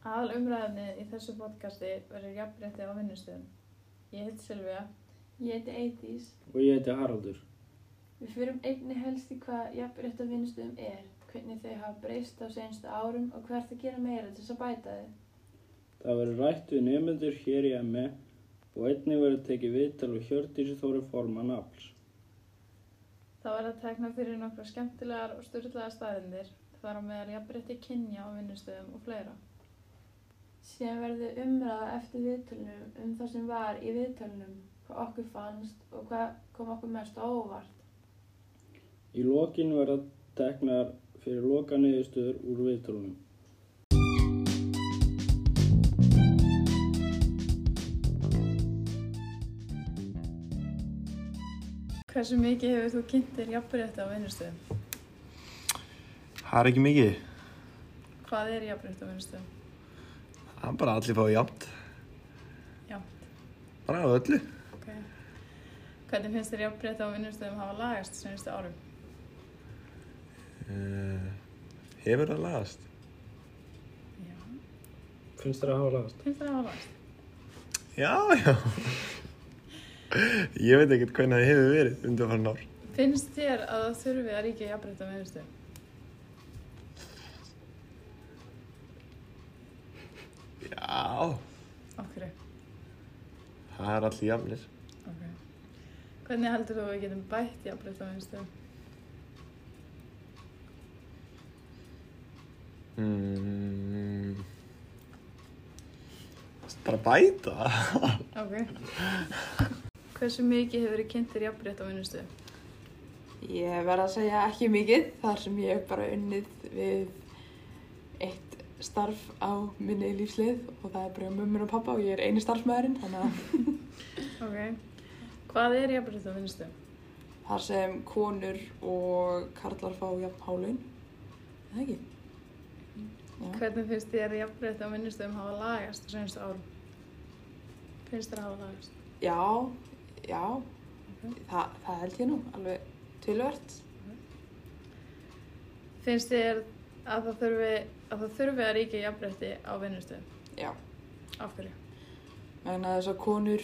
Aðal umræðinni í þessu podcasti verður jafnrétti á vinnustöðum. Ég heit Silvija. Ég heiti Eidís. Og ég heiti Haraldur. Við fyrum einni helst í hvað jafnrétt á vinnustöðum er, hvernig þau hafa breyst á senstu árum og hvert að gera meira til þess að bæta þau. Það verður rætt við nefnendur hér í ME og einnig verður tekið viðtal og Hjördísi Þóri formann afls. Það verður að tekna fyrir nokkra skemmtilegar og styrlaða staðindir. Það var á meðal jafnrétti kynja á vinnustöðum og fleira. Síðan verður umræða eftir viðtölunum um það sem var í viðtölunum, hvað okkur fannst og hvað kom okkur mest á óvart. Í lokin verða teknar fyrir loka niðurstöður úr viðtölunum. Hversu mikið hefur þú kynntir jafnrétti á vinnustöðum? Það er ekki mikið. Hvað er jafnrétti á vinnustöðum? Það er bara allir fáið jafnt. Jafnt. Bara á öllu. Okay. Hvernig finnst þér jafnrétti á vinnustöðum hafa lagast senastu árum? Uh, hefur það lagast? Já. Finnst þér að hafa lagast? Finnst þér að hafa lagast? Já, já. Ég veit ekkert hvernig það hefur verið undir farin ár. Finnst þér að það þurfi að ríkja jafnrétti á vinnustöðum? Já, Okkur. það er allir jafnir. Okay. Hvernig heldur þú að við getum bætt jafnrétti á vinnustöðum? Mm. Bara bæta. Ok. Hversu mikið hefur verið kynntir jafnrétt á vinnustöðum? Ég verð að segja ekki mikið þar sem ég hef bara unnið við eitt starf á minni lífslið og það er bara mömmun og pappa og ég er eini starfsmæðurinn þannig að Ok. Hvað er jafnrétt á vinnustöðum? þar sem konur og karlar fá jafn hálaun. Er Það ekki? Já. Hvernig finnst þér jafnrétt á vinnustöðum hafa lagast á senastu árum? Finnst þér að hafa lagast? Já, já, Ok. Þa, það held ég nú alveg tilvert. Finnst þér að það þurfi að, það þurfi að ríkja jafnrétti á vinnustöðum? Já, Af hverju? vegna þess að konur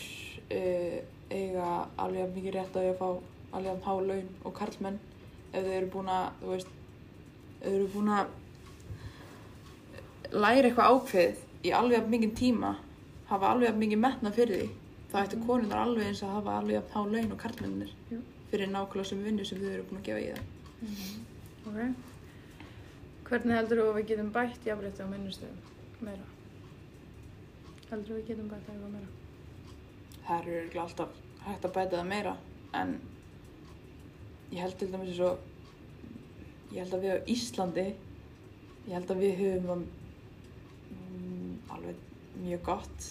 uh, eiga alveg mikið rétt að að fá alveg jafn há laun og karlmenn ef þau eru búin að, þú veist, þau eru búin að læra eitthvað ákveð í alveg mikið tíma, hafa alveg mikið metna fyrir því, þá ættu konunar alveg eins að hafa alveg há laun og karlmennir fyrir nákvæmlega sem vinnu sem þau eru búin að gefa í það. Ok. Hvernig heldur þú að við getum bætt jafnrétti á vinnustöðum meira? Heldur þú að við getum bætt eitthvað meira? Það eru örugglega alltaf hægt að bæta það meira en ég held til dæmis eins og ég held að við á Íslandi ég held að við höfum það mm, alveg mjög gott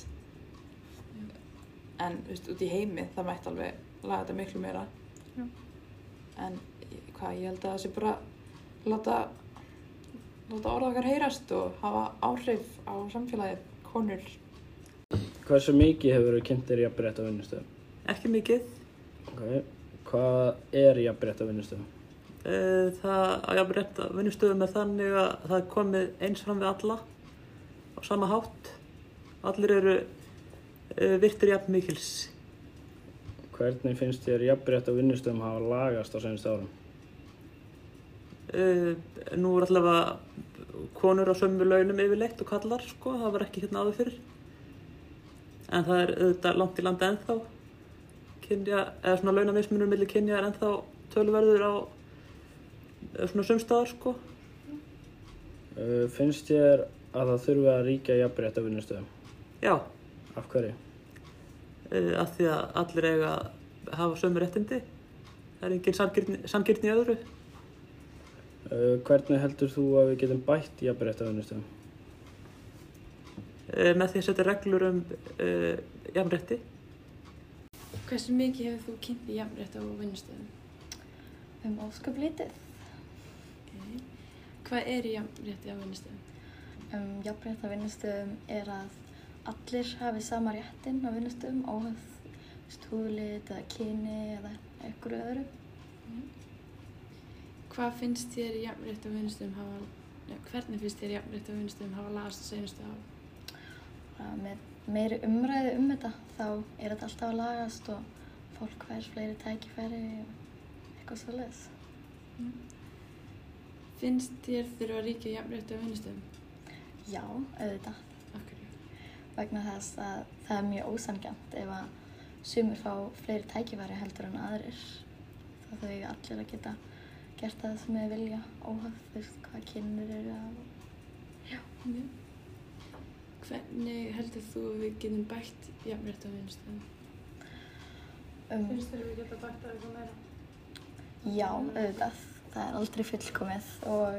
en þú veist, út í heimi það mætti alveg laga þetta miklu meira Já. en hvað, ég held að það sé bara láta láta orða okkar heyrast og hafa áhrif á samfélagið konur Hversu mikið hefur verið kynntir jafnrétt á vinnustöðum? Ekki mikið. Okay. Hvað er jafnrétt á vinnustöðum? Eh, Það að að vinnustöðum er þannig að það er komið eins fram við alla á sama hátt. Allir eru uh, virtir jafn mikils. Hvernig finnst þér jafnrétt á vinnustöðum hafa lagast á senast árum? Uh, Nú er allavega konur á sömu launum yfirleitt og kallar, sko. Það var ekki hérna áður fyrir. En það er auðvitað langt í landa ennþá. Kynja, eða svona launamismunur millir kynja er ennþá töluverður á eh, svona sumstaðar, sko. Uh, finnst þér að það þurfi að ríkja jafnrétt á vinnustöðum? Já, Af hverju? af því að allir eiga að hafa sömu réttindi. Það er engin í öðru. Uh, hvernig heldur þú að við getum bætt jafnrétt á vinnustöðum? Uh, með því að setja reglur um uh, jafnrétti. Hversu mikið hefur þú kynnt í jafnrétt á vinnustöðum? Um ósköp lítið. Okay. Hvað er jafnrétti á vinnustöðum? Um, jafnrétt á vinnustöðum er að allir hafi sama réttin á vinnustöðum óhaf stúðlit eða kyni eða einhverju öðru. Hvað finnst þér jafnrétt á vinnustöðum hafa, ja, hvernig finnst þér jafnrétt á vinnustöðum hafa lagast á seinustu ár? bara með meiri umræðu um þetta þá er þetta alltaf að lagast og fólk fær fleiri tækifæri eitthvað svo leiðis. Finnst þér þurfa að ríkja jafnrétti á vinnustöðum? Já, auðvitað. Hverju? vegna þess að það er mjög ósangjant ef að sumir fá fleiri tækifæri heldur en aðrir. Það þau allir að geta gert það sem þeir vilja óhagð þú veist hvað kynir eru að Já. Hvernig heldur þú að við getum bætt jafnrétti á vinnustöðum? um, Finnst þér að við getum bætt það eitthvað meira? Já, auðvitað. Það er aldrei fullkomið og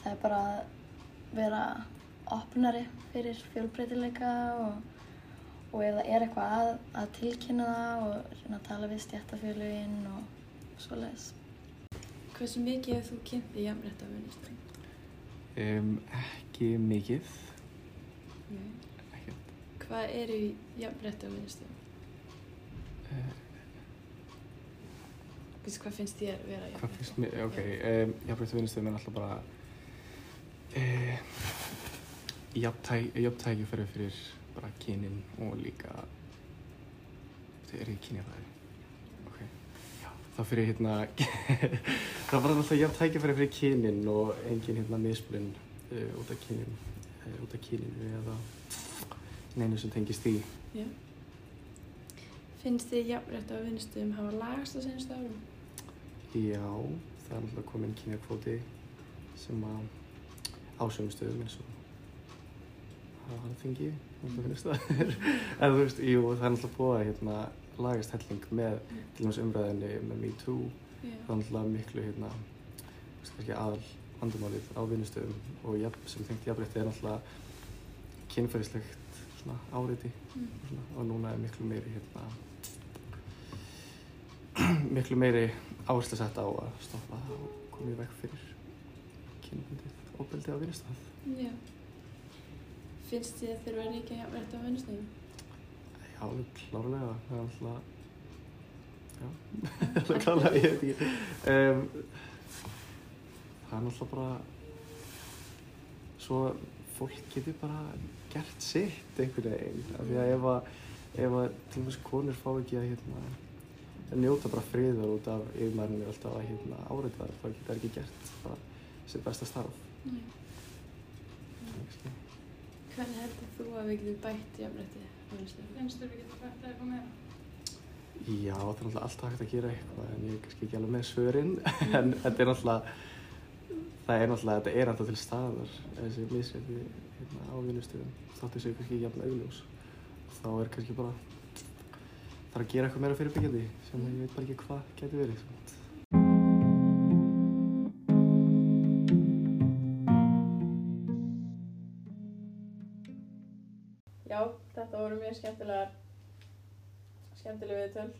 það er bara að vera opnari fyrir fjölbreytileika og, og ef það er eitthvað að, að tilkynna það og reyna að tala við stjættafélugin og svoleiðis. Hversu mikið hefur þú kynnt þig jafnrétti á vinnustöðum? Um, ekki mikið. Nei. Ekkert. Hvað eru vinnustöðum? Uh, Veistu, hvað finnst þér vera jafnrétti? finnst mér? Ok, um, jafnbreytti vinnustöðum er alltaf bara uh, jafntækifæri fyrir bara kynin og líka þetta er ekki kynjafæri ok, það fyrir hérna það var alltaf jafntækifæri fyrir kynin og engin hérna misblinn uh, út af kynin uh, út af kyninu eða neinu sem tengist því Já. Finnst þið jafnrétti á vinnustöðum hafa lagast á senstu árum? Já, það er náttúrulega komin kynjakvóti sem að ásöfum stöðum eins og hafa hann þingi, náttúrulega finnst það. en þú veist, jú, það er náttúrulega búið að hérna, lagast helling með til dæmis umræðinni með MeToo. Það er náttúrulega miklu hérna, kannski aðal vandamálið á vinnustöðum og jafn, sem tengt jafnrétti er náttúrulega kynferðislegt svona áreiti Mm. og, svona, og núna er miklu meiri hérna miklu meiri áherslu sett á að stoppa það og koma í veg fyrir kynbundið óbeldi á vinnustaf. Já. Finnst þið að þurfa að ríkja jafnrétti á vinnustöðum? Já, klárlega, það er alltaf, já, það er klárlega, ég veit ekki. Um, það er náttúrulega bara, svo fólk getur bara gert sitt einhvern veginn. Af því að ef að, ef að til og með konur fá ekki að hérna, að njóta bara friðar út af yfirmærinu alltaf að hérna, áreita það, þá getur það ekki gert bara sitt besta starf. Nei. Hvernig heldur þú að við getum bætt jafnrétti á vinnustöðum? Finnst að við getum bætt það eitthvað meira? Já, það er náttúrulega alltaf hægt að gera eitthvað en ég er kannski ekki alveg með svörin en þetta er náttúrulega það er náttúrulega, þetta er alltaf til staðar þessi misrætti hérna, á vinnustöðum þáttu séu kannski ekki jafn augljós þá er kannski bara það er að gera eitthvað meira fyrirbyggjandi sem ég veit bara ekki hvað getur verið þetta voru mjög skemmtilegar skemmtileg viðtöl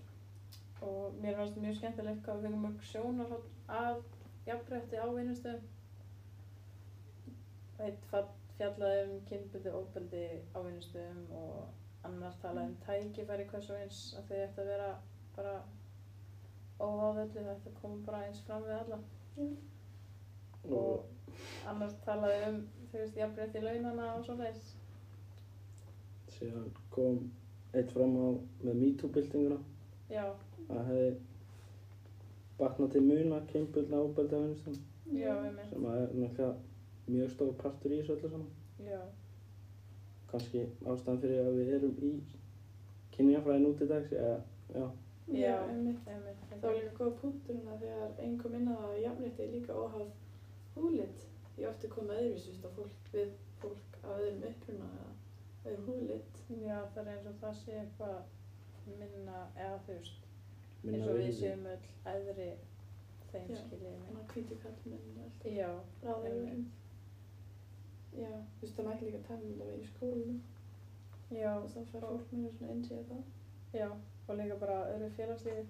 og mér fannst mjög skemmtilegt hvað við fengum mörg sjónarhótt af jafnrétti á vinnustöðum. Eitt fjallaði um kynbundu ofbeldi á vinnustöðum og annar talaði um tækifæri hvers og eins að þau ætti að vera bara óháð öllu, það ætti að koma bara eins fram við alla. Og annar talaði um, þú veist, jafnrétti launana og svo leiðis. Síðan kom eitt fram á með MeToo-byltinguna Já, að hefði batnað til muna kynbundna ábeldi á já, einmitt. sem að er náttúrulega mjög stór partur í þessu öllu saman. Já, Kannski ástæðan fyrir að við erum í kynjafræði nú til dags, eða, já, já, einmitt. einmitt. Það var líka góð punktur hérna þegar einn kom inn á það að jafnrétti er líka óháð húlit. Ég ofti komið öðruvísi veist, að fólk við fólk af öðrum uppruna eða öðrum húlit. Já, það er eins og það sé eitthvað minna, eða þú veist, minna eins og við séum öll æðri þeim Já. skiljiði mig. Þannig að hvíti kallmenn og allt. Já, einmitt. Já, þú veist það mætti líka tala um þetta vera í skólinu Já, og þá fær fólk mér svona einsýða það. já, og líka bara öðru félagslífi.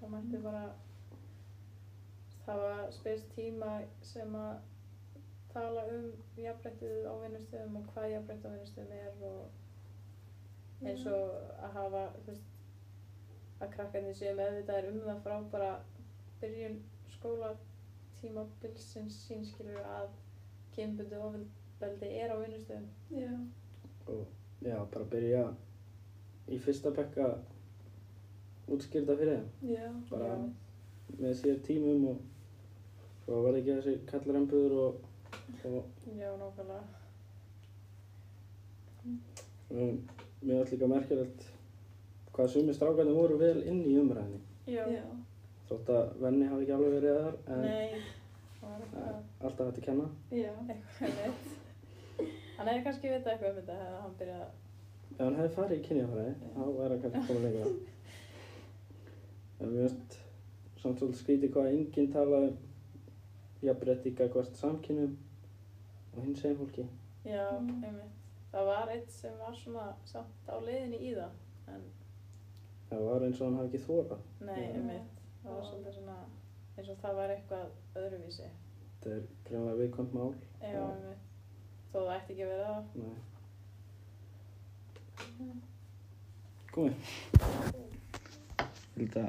Það mætti bara, það var spyrst tíma sem að tala um jafnréttið á vinnustöðum og hvað jafnrétt á vinnustöðum er og eins og að hafa, veist, að krakkarnir séu meðvitaðir um það frá bara byrjun skóla tímabilsins sínskilur að kynbundu ofbeldi er á vinnustöðum. Já, og já, bara byrja í fyrsta bekka útskýrta fyrir þeim Já, bara Já. með sér tímum og svo verði ekki þessi kallarembuður og, og Já, nákvæmlega. um, mér var líka merkilegt hvað sumi strákarnir voru vel inn í umræðinni Já. já, þótt að venni hafi ekki alveg verið þar en Nei, eh, alltaf hægt að kenna já, eitthvað veit. Hann hefði kannski vitað eitthvað um þetta hefði hann byrjað ef hann hefði farið í kynjafræði þá væri hann kannski komið lengra en mér finnst samt svolítið skrítið hvað enginn talaði um jafnrétti gagvart samkynum og hins eginn fólki Já, Mm. einmitt. Það var eitt sem var svona samt á leiðinni í það, en það var eins og hann hafi ekki þórað nei, einmitt. Það var svolítið svona eins og það var eitthvað öðruvísi. þetta er greinlega viðkvæmt mál Já, einmitt. Þó það ætti ekki að vera það. Nei. komið Vilda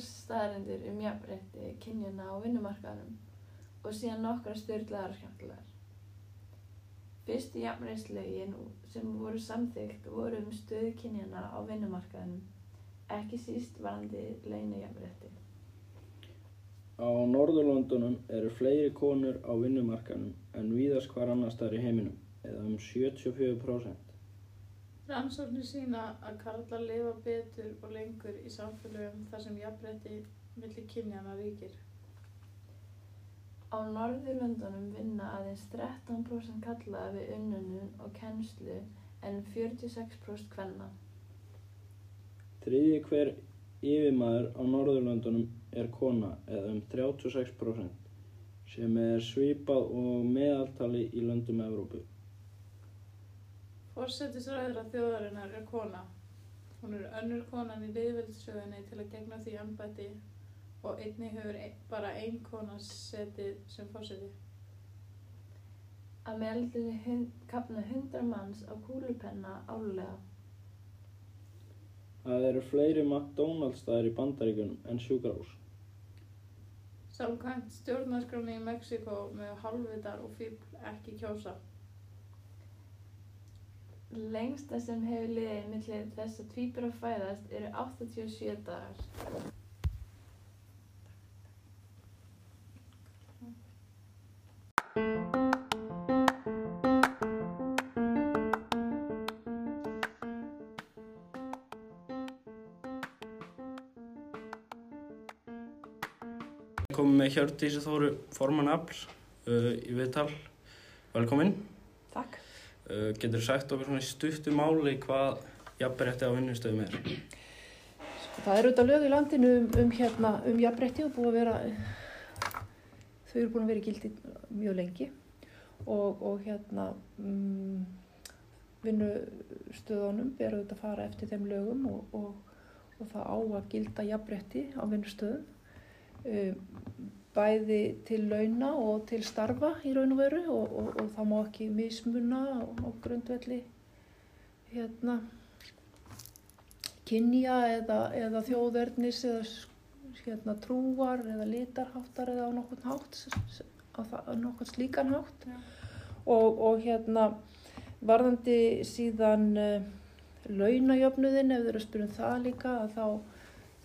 nokkar staðarindir um jafnrétti kynjana á vinnumarkaðnum og síðan nokkra styrlaðar og skemmtilegar. Fyrstu jafnréttislögin sem voru samþykkt voru um stöðu kynjana á vinnumarkaðnum, ekki síst varandi leina jafnrétti. Á Norðurlöndunum eru fleiri konur á vinnumarkanum en víðast hvar annars staðar í heiminum, eða um 74%. Rannsóknir sína að karlar lifa betur og lengur í samfélögum þar sem jafnrétti milli kynjana ríkir. Á Norðurlöndunum vinna aðeins 13% kalla við unnunum og kennslu en 46% kvenna. Þriðji hver yfirmaður á Norðurlöndunum er kona, eða um 36%, sem er svipað og meðaltali í löndum Evrópu. Forsættisræðra þjóðarinnar er kona. Hún er önnur konan í viðveldssögunni til að gegna því embætti og einnig hefur ein, bara ein kona setið sem fórseti. Að meðaldri hund, kapna 100 manns á kúlupenna álulega. Það eru fleiri McDonalds staðir í Bandaríkunum en sjúkrahús. Samkvæmt stjórnarskráni í Mexiko með halvvitar og fíbl ekki kjósa. Lengsta sem hefur liðið millir þess að tvíbur að fæðast eru 87 dagar. Komum með Hjördísi Þóru Forman Afl uh, í viðtal. Velkomin. Takk. Uh, getur sagt okkur svona í stuttu máli hvað jafnrétti á vinnustöðum er? Sko, það eru auðvitað lög í landinu um, um, hérna, um jafnrétti og búið að vera, þau eru búin að vera gildi mjög lengi og, og hérna um, vinnustöðunum ber auðvitað að fara eftir þeim lögum og, og, og það á að gilda jafnrétti á vinnustöðum. Um, bæði til launa og til starfa í raun og veru og, og, og það má ekki mismuna á grundvelli hérna kynja eða, eða þjóðverðnis eða hérna, trúar eða litarháttar eða á nokkurn hátt á, á nokkurn slíkan hátt Já. og, og hérna varðandi síðan uh, launajöfnuðin ef þau eru að spyrja um það líka þá,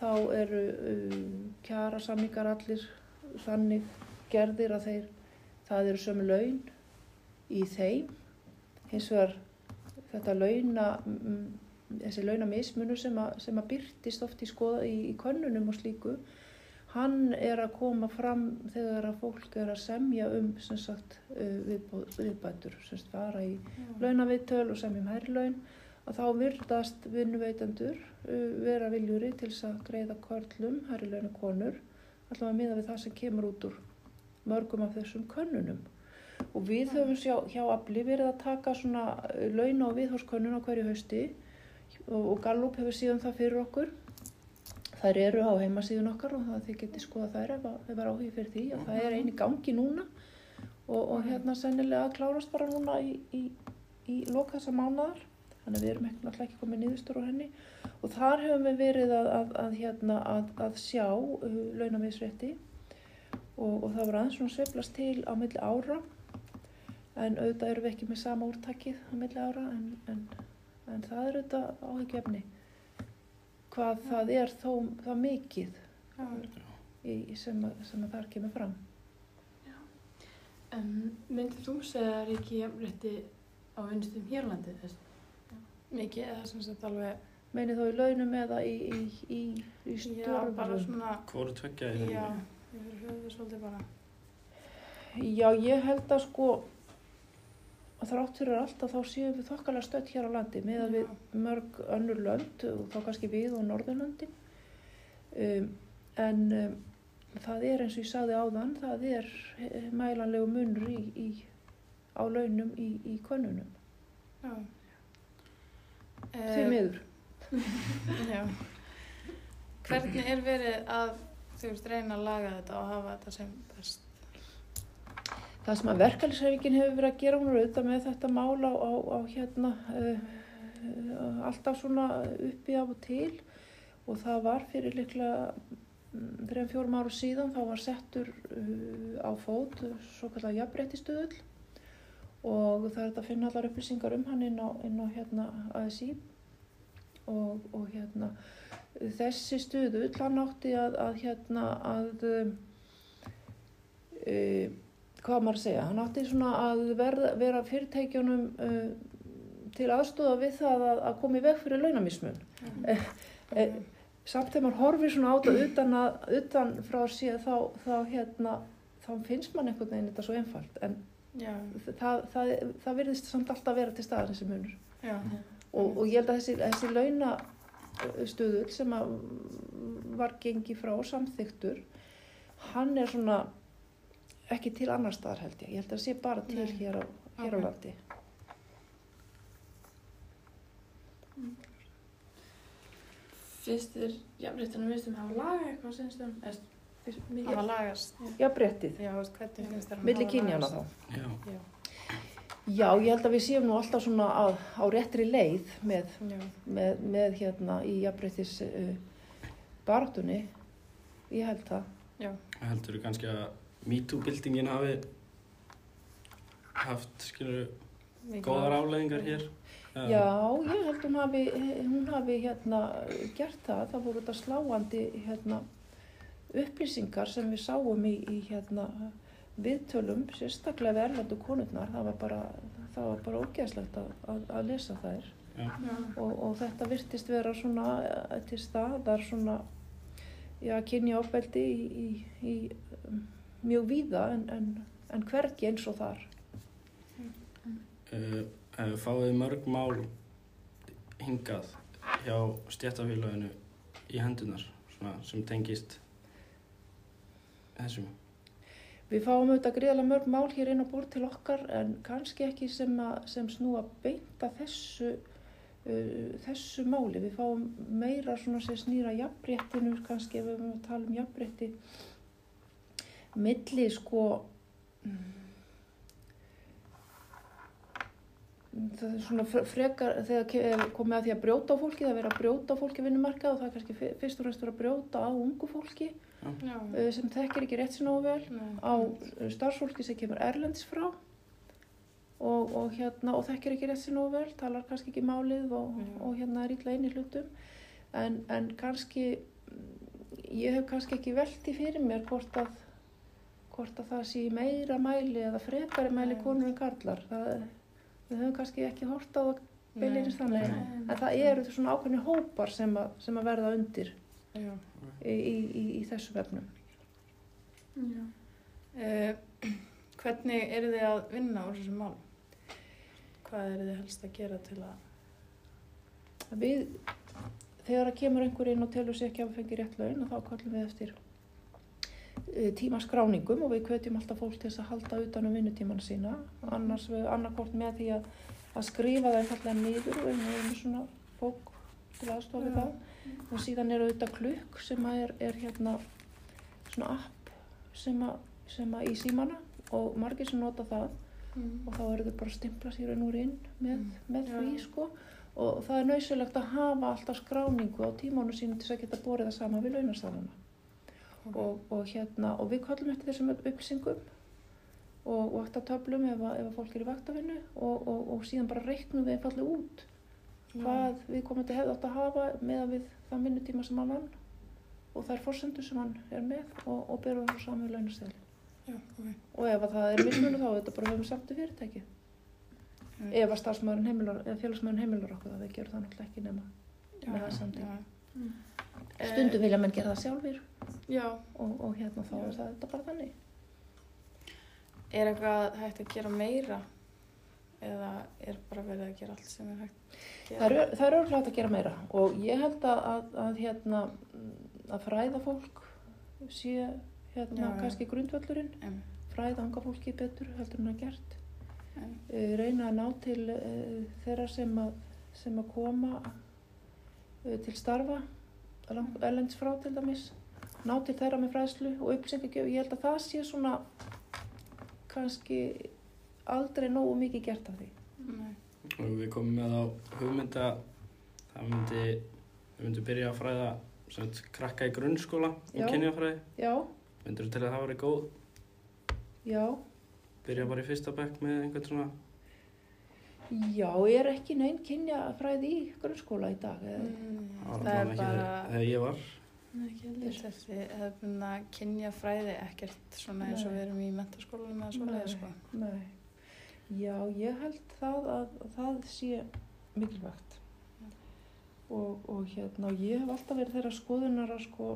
þá eru uh, kjara samningar allir þannig gerðir að þeir það eru sömu laun í þeim. Hins vegar þetta launa mm, þessi launamismunur sem, að- sem að byrtist oft í, skoða, í, í könnunum og slíku hann er að koma fram þegar að fólk er að semja um sem sagt uh, viðbætur sem sagt fara í launaviðtöl og semja um hærri laun. Að þá virðast vinnuveitendur uh, vera viljúri til þess að greiða körlum, hærri launa konur allavega miða við það sem kemur út úr mörgum af þessum könnunum. Og við höfum sjá, hjá Afli verið að taka svona uh, launa og viðhórskönnun á hverju hausti. Og, og Gallup hefur síðan það fyrir okkur. Þær eru á heimasíðun okkar og þið getið skoða þær ef að- ef það er áhugi fyrir því. Og það er eini gangi núna. Og, og hérna sennilega klárast bara núna í, í, í loka þessa mánaðar. Þannig að við erum ekki, náttúrulega ekki komið niðurstur á henni og þar höfum við verið að, að, að, hérna, að, að sjá uh, launamiðsrétti og, og það var aðeins svona sveiflast til á milli ára en auðvitað erum við ekki með sama úrtakið á milli ára en, en, en það er auðvitað áhyggjefni hvað það er þó það mikið Já. í, sem, að, sem að þar kemur fram. En myndir þú segja að það er ekki jafnrétti á vinnustum hér á landi þess? Mikið eða sem sagt alveg, Meinið þó í launum eða í, í, í, í já, bara svona, Hvoru tveggja í já, rauninni? yfir höfuð svolítið bara. Já, ég held að sko að þrátt fyrir allt að þá séum við þokkalega stödd hér á landi með að Já. við mörg önnur lönd og þá kannski við og Norðurlöndin um, en um, það er eins og ég sagði áðan það er eh, mælanlegu munur í, í, á launum í, í könnunum Já. því miður. Hvernig er verið að þú veist reyna að laga þetta og hafa þetta sem best? Það sem að verkefælisreifingin hefur verið að gera hún auðvitað með þetta mál á, á, hérna uh, uh, alltaf svona uppi af og til. Og það var fyrir líklega mm, þrejum fjórum áru síðan þá var settur uh, á fót svo kallar jafnbreytistöðull og það er að finna allar upplýsingar um hann inn á, inn á hérna ASI og, og hérna þessi stöðull hann átti að, að hérna að um, uh, hvað maður að segja, hann átti svona að verða, vera fyrirtækjunum uh, til aðstóða við það að, að koma í veg fyrir launamismun. Eh, eh, samt þegar maður horfir svona á þetta utan, að, utan frá sér þá, þá, hérna, þá finnst mann einhvern veginn þetta svo einfalt en það, það, það virðist samt alltaf vera til staðar þessi munur. já, Og, og ég held að þessi, þessi launastöðul sem að var gengi frá samþyktur, hann er svona ekki til annar staðar held ég. Ég held að það sé bara til Nei. hér á, hér á Ok. landi. Finnst þér jafnréttinu viðstum hafa lagað eitthvað sinnstum? hafa lagast. Já, brettið. Já, veist, hvernig finnst þér hann Milli hafa kynjana þá. Já. Já, ég held að við séum nú alltaf svona á, á réttri leið með, Já, með, með hérna í jafnbreytis uh, baráttunni. Ég held það. já, Heldur þú kannski að MeToo-bildingin hafi haft, skilur, góðar afleðingar hér? Eða- Já, ég held hún hafi, hún hafi hérna gert það. Það voru þetta sláandi hérna upplýsingar sem við sáum í, í hérna viðtölum, sérstaklega við erlendu konurnar. Það var bara, það var bara ógeðslegt að, að, að lesa þær. Já, og, og þetta virtist vera svona eh, til staðar svona já, kynja ábeldi í, í, í um, mjög víða en, en, en hvergi eins og þar. Uh, fáið mörg mál hingað hjá stjættafélaginu í hendunar svona, sem tengist þessum. Við fáum auðvitað greiðlega mörg mál hér inn á búr til okkar en kannski ekki sem, að, sem snúa beint að þessu, uh, þessu máli. Við fáum meira svona sem snýra jafnréttinu, kannski ef við tala um jafnrétti, milli sko, mm, það er svona fre- frekar þegar er komið að því að brjóta á fólki, það er verið að brjóta á fólki vinnumarkað og það er kannski fyrst og fremst verið að brjóta á ungu fólki já, uh, sem þekkir ekki rétt sinna nei, á uh, starfsfólki sem kemur erlendis frá og, og, hérna, og þekkir ekki rétt nógu vel, talar kannski ekki málið og, og hérna er illa inn í hlutum. En, en kannski ég hef kannski ekki velti fyrir mér hvort að hvort að það sé meira mæli eða frekari mæli konur en karlar. Það, við höfum kannski ekki hort á það Nei, þannig nei. en það eru svona ákveðni hópar sem að, sem að verða undir í, í, í, í þessum efnum. Uh, hvernig eru þið að vinna úr þessum mál? Hvað eru þið helst að gera til að... Við, þegar að kemur einhver inn og telur sér ekki að við fengi rétt laun og þá kallum við eftir eh, tímaskráningum og við hvetjum alltaf fólk til þess að halda utan um vinnutíman sína annars við annarkort með því að, að skrifa það einfallega niður og við erum svona fólk til aðstofa við Já. það og síðan er auðvitað klukk sem er, er hérna svona app sem að, sem að í símana og margir sem nota það Mm. og þá eru þau bara að stimpla sér úr inn með, Mm. með því sko og það er nöysulegt að hafa alltaf skráningu á tímánu sínum til þess að geta borið það sama við launastafana og, og hérna og við kallum eftir þessum upplýsingum og vaktatöflum ef, ef að fólk er í vaktavinnu og, og, og síðan bara reiknum við einfallega út hvað við komandi hefði átt að hafa með við þann vinnutíma sem hann vann og þær forsendur sem hann er með og, og bera það saman við launastæðli Já, ok. og ef að það er mismunum þá er þetta bara höfum samt í fyrirtæki Mm. ef að starfsmæðurinn heimilar eða félagsmæðurinn heimilar okkur það við gerum það náttúrulega ekki nema með það samtíð já. Eh, stundum vilja menn gera það sjálfur Já, og, og hérna þá er það þetta bara þannig. Er eitthvað hægt að gera meira? Eða er bara verið að gera allt sem er hægt að það gera? er, er örgulega hægt að gera meira. Og ég held að, að, að hérna að fræða fólk sé hérna Já, já. kannski grundvöllurinn. Em, fræða anga fólki betur heldur en að gert. Em, uh, reyna að ná til uh, þeirra sem að, sem að koma uh, til starfa erlendis frá til dæmis ná til þeirra með fræðslu og upplýsingagjöf. Ég held að það sé svona kannski aldrei nógu mikið gert af því. Nei. og við komum með á hugmynda það myndi við myndum byrja að fræða sem sagt, krakka í grunnskóla um kynjafræði. Já, myndur til að það væri góð? Já, byrja bara í fyrsta bekk með einhvern svona já er ekki neinn kynjafræði í grunnskóla í dag eða, Mm, það það er bara þegar, ég var. Þessi hefðbundna kynja fræði ekkert svona eins og við erum í mentaskólanum eða svoleiði sko. nei. Já, ég held það að, að það sé mikilvægt. Og, og hérna og ég hef alltaf verið þeirra skoðunar að sko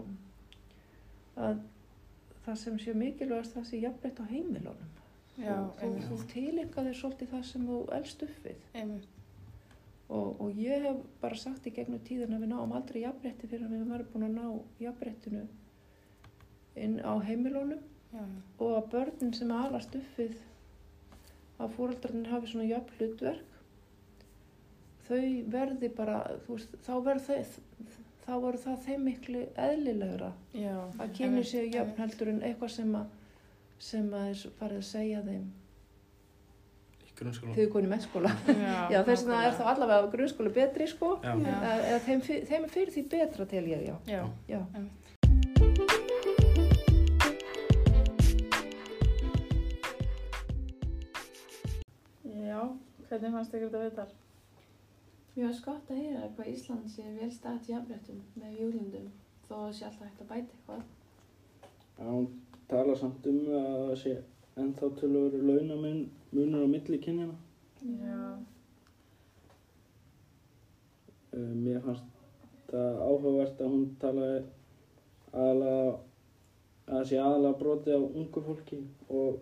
að það sem sé mikilvægast það sé jafnveitt á heimilunum. Já, og þú, þú tilenga þér svolítið það sem þú elst upp við. Einmitt. Og, og ég hef bara sagt í gegnum tíðin að við náum aldrei jafnrétti fyrir að við varum búin að ná jafnréttinu inn á heimilunum Já, og að börnin sem alast upp við að fóreldrarnir hafi svona jöfn hlutverk þau verði bara veist, þá verður þau þá verður það þeim miklu eðlilegra já. að kynni séu einmitt. heldur en eitthvað sem að sem að farið að segja þeim grunnskóla þegar við konum mennskóla Já, já þess vegna er þá allavega grunnskóla betri sko Já. Já. eða, eða þeim, þeim er fyrir því betra til ég já, Já, já. hvernig fannst ykkur þetta viðtal? Mér varst gott að heyra hvað Ísland sé vel staðt í jafnréttum með júlundum þó að sé alltaf hægt að bæta eitthvað. Já, hún tala samt um að það sé ennþá tölur launamun munur á milli kynjana Já. Uh, mér fannst það áhugavert að hún talaði aðalega að það sé aðalega broti á ungu fólki og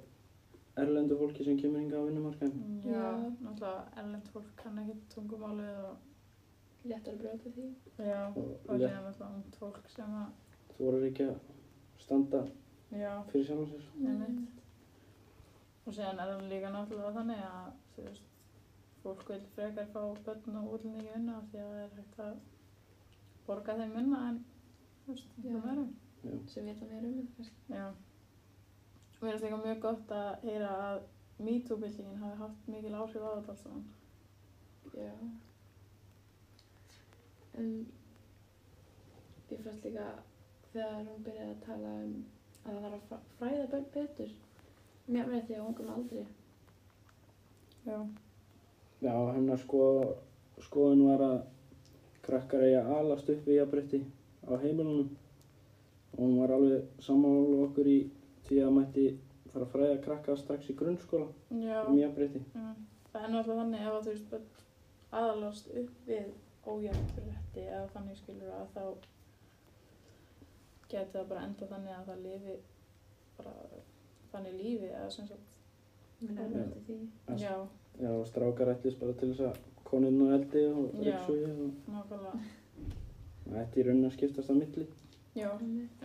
erlendu fólki sem kemur hinga á vinnumarkaðin. Já, Já. náttúrulega erlend fólk kann ekki tungumálið og Léttar að brjóta því. já, Og létt- síðan náttúrulega ungt fólk sem að, Þú voru ekki að standa já, fyrir sjálf sér. Og síðan er það líka náttúrulega þannig að, þú veist, fólk vil frekar fá börn og útlendingi vinna af því að það er hægt að borga þeim vinna en, þú veist, það verður. sem vita meira um þetta kannski. Já. Mér finnst líka mjög gott að heyra að MeToo-byltingin hafi haft mikil áhrif á þetta allt saman. Já. En ég fannst líka þegar hún byrjaði að tala um að það þarf að fræ- fræða börn betur því á ungum aldri. Já. Já, hennar sko, skoðun var að krakkar eigi að alast upp við jafnbretti á heimilunum og hún var alveg sammála okkur í því að mætti fara að fræða krakka strax í grunnskóla Já. um jafnbretti. Já. Það er náttúrulega þannig ef að þú veist aðalast upp við ójafnrétti eða þannig skilur að þá geti það bara enda þannig að það lifi bara þannig lífi eða sem sagt. Er með því. Að- já, Já, strákar ætlis bara til þess að koninn og eldi og Já. ryksugi og nákvæmlega. Það ætti í raunin að skiptast að milli. já, einmitt.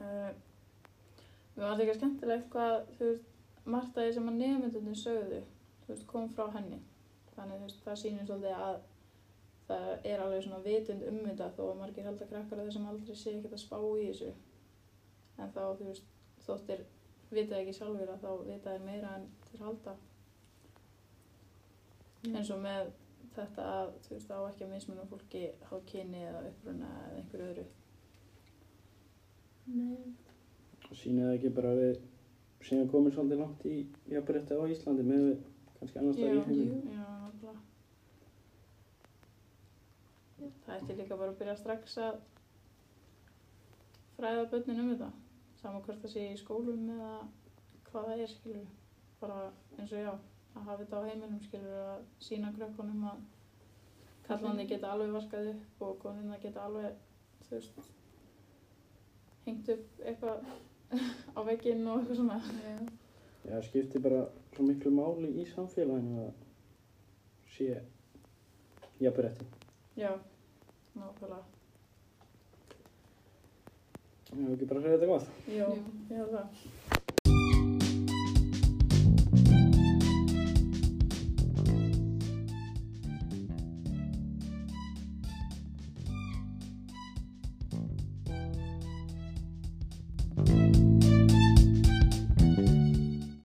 uh, Mér var líka skemmtilegt hvað þú veist, margt af því sem að nefndunum sögðu þú veist, kom frá henni. Þannig þú veist, það sýnir svolítið að það er alveg svona vitund um þetta þó að margir krakkar að þessum aldrei sé ekkert að spá í þessu. En þá þú veist, þóttir vita ekki sjálfur að þá vita þeir meira en þeir halda eins og með þetta að þú veist á ekki að mismunum fólki á kyni eða uppruna eða einhverju öðru Nei. Og sýnir það ekki bara við séum komin svolítið langt í jafnrétti á Íslandi með við kannski annars staðar í heiminum. Já, náttúrulega. Það ætti líka bara að byrja strax að fræða börnin um þetta. Saman hvort það sé í skólum eða hvað það er, skilur. Bara eins og já, að hafa þetta á heimilum, skilur, að sína krökkunum að kallandi geta alveg vaskað upp og konuna geta alveg, þú veist, hengt upp eitthvað á vegginn og eitthvað svona. Já. Já, það skiptir bara svo miklu máli í samfélaginu að sé jafnrétti. Já, nákvæmlega. Já, ekki bara að segja þetta gott. Jó, ég held það.